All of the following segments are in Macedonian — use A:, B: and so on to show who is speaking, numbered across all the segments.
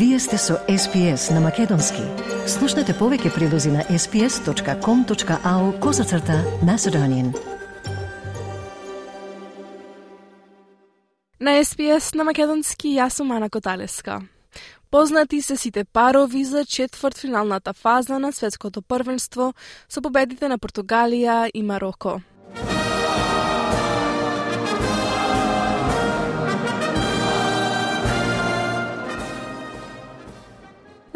A: Вие сте со SPS на Македонски. Слушнете повеќе прилози на sps.com.au козацрта на Седонин.
B: На SPS на Македонски јас сум Ана Коталеска. Познати се сите парови за четвртфиналната фаза на светското првенство со победите на Португалија и Мароко.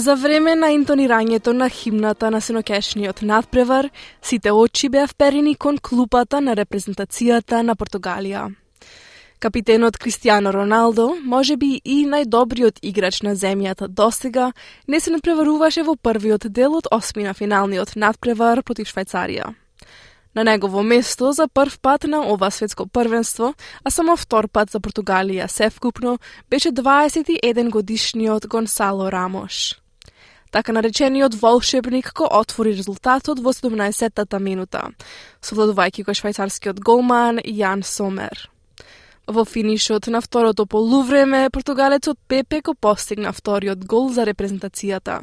B: За време на интонирањето на химната на сенокешниот надпревар, сите очи беа вперени кон клупата на репрезентацијата на Португалија. Капитенот Кристијано Роналдо, може би и најдобриот играч на земјата досега, не се надпреваруваше во првиот дел од осми на финалниот надпревар против Швајцарија. На негово место за прв пат на ова светско првенство, а само втор пат за Португалија севкупно, беше 21 годишниот Гонсало Рамош. Така наречениот волшебник ко отвори резултатот во 17-тата минута, совладувајќи го швајцарскиот голман Јан Сомер. Во финишот на второто полувреме, португалецот Пепе го постигна вториот гол за репрезентацијата.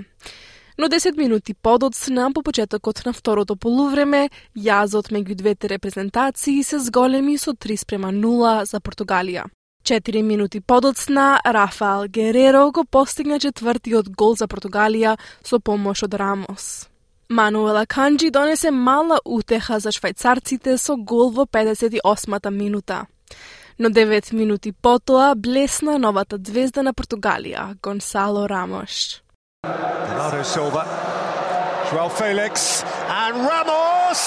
B: Но 10 минути подоцна, по почетокот на второто полувреме, јазот меѓу двете репрезентации се зголеми со 3 спрема 0 за Португалија. Четири минути подоцна, Рафаел Гереро го постигна четвртиот гол за Португалија со помош од Рамос. Мануела Канджи донесе мала утеха за швајцарците со гол во 58-та минута. Но 9 минути потоа блесна новата звезда на Португалија, Гонсало Рамош.
C: Bernardo Silva, Joel Felix, and Ramos!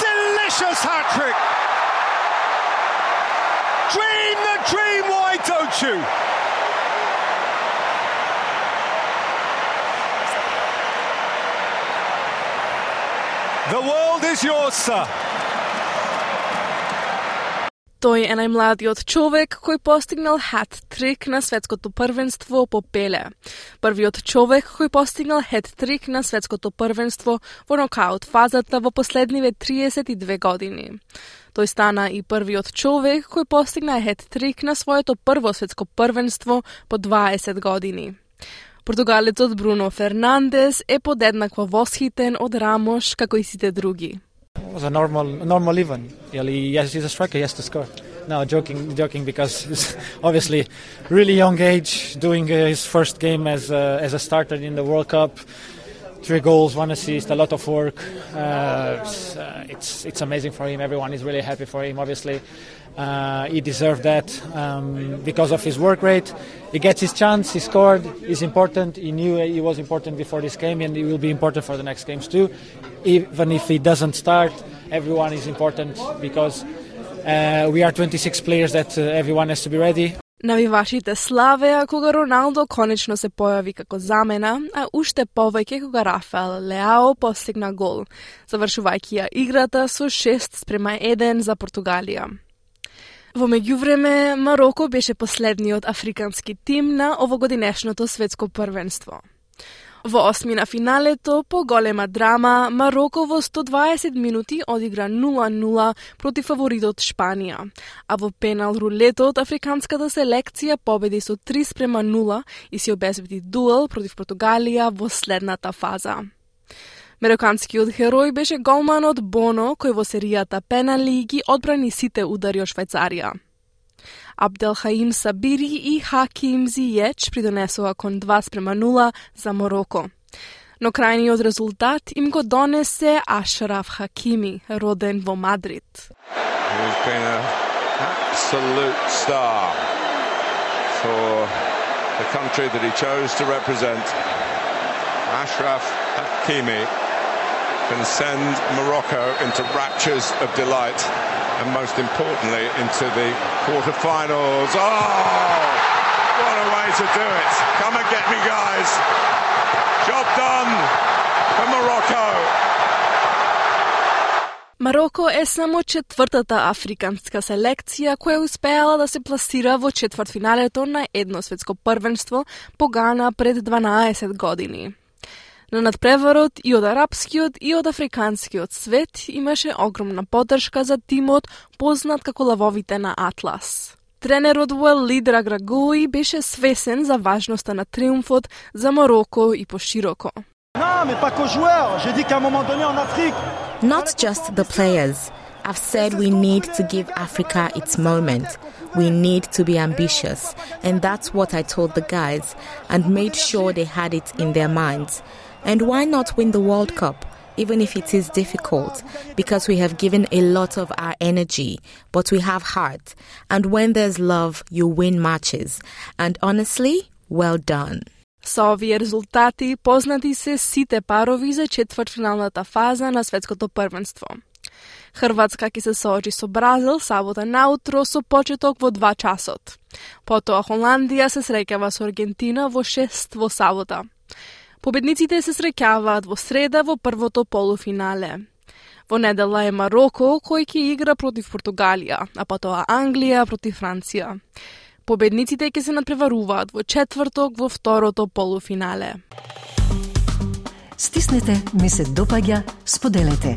C: Delicious hat trick! Dream the dream, why don't you? The world is yours, sir.
B: Тој е најмладиот човек кој постигнал хат-трик на светското првенство по пеле. Првиот човек кој постигнал хет-трик на светското првенство во нокаут фазата во последниве 32 години. Тој стана и првиот човек кој постигна хет-трик на своето прво светско првенство по 20 години. Португалецот Бруно Фернандес е подеднакво восхитен од Рамош како и сите други.
D: Was a normal normal even. Yes, he's a striker. He has to score. No, joking, joking, because he's obviously really young age, doing uh, his first game as a, as a starter in the World Cup. Three goals, one assist, a lot of work. Uh, it's, uh, it's it's amazing for him. Everyone is really happy for him. Obviously, uh, he deserved that um, because of his work rate. He gets his chance. He scored. He's important. He knew he was important before this game, and he will be important for the next games too. Even if he doesn't start, everyone is important because uh, we are 26 players that uh, everyone has to be ready.
B: Навивашите славеа кога Роналдо конечно се појави како замена, а уште повеќе кога Рафаел Леао постигна гол, завршувајќи ја играта со 6 спрема 1 за Португалија. Во меѓувреме, Мароко беше последниот африкански тим на овогодинешното светско првенство. Во осми на финалето, по голема драма, Мароко во 120 минути одигра 0-0 против фаворитот Шпанија, а во пенал рулетот африканската селекција победи со 3 спрема 0 и се обезбеди дуел против Португалија во следната фаза. Мероканскиот херој беше голманот Боно, кој во серијата пенали ги одбрани сите удари од Швајцарија. Абделхаим Сабири и Хаким Зијеч придонесува кон 2 спрема 0 за Мороко. Но крајниот резултат им го донесе Ашраф Хакими, роден во Мадрид.
E: Absolute star for the country that he chose to represent. Ashraf Hakimi can send Morocco into raptures of delight and most importantly into the quarterfinals. Oh, what a way to do it. Come and get me, guys. Job done for Morocco.
B: Мароко е само четвртата африканска селекција која успеала да се пласира во четвртфиналето на едно светско првенство по Гана пред 12 години. На надпреварот и од арапскиот и од африканскиот свет имаше огромна поддршка за тимот познат како лавовите на Атлас. Тренерот Уалид Раграгои беше свесен за важноста на триумфот за Мароко и пошироко.
F: Not just the players. I've said we need to give Africa its moment. We need to be ambitious. And that's what I told the guys and made sure they had it in their minds. And why not win the World Cup? even if it is difficult, because we have given a lot of our energy, but we have heart. And when there's love, you win matches. And honestly, well done.
B: Со овие резултати познати се сите парови за четвртфиналната фаза на светското првенство. Хрватска ќе се соочи со Бразил сабота наутро со почеток во 2 часот. Потоа Холандија се среќава со Аргентина во 6 во сабота. Победниците се среќаваат во среда во првото полуфинале. Во недела е Мароко кој ќе игра против Португалија, а потоа Англија против Франција. Победниците ќе се надпреваруваат во четврток во второто полуфинале.
A: Стиснете, ми се допаѓа, споделете,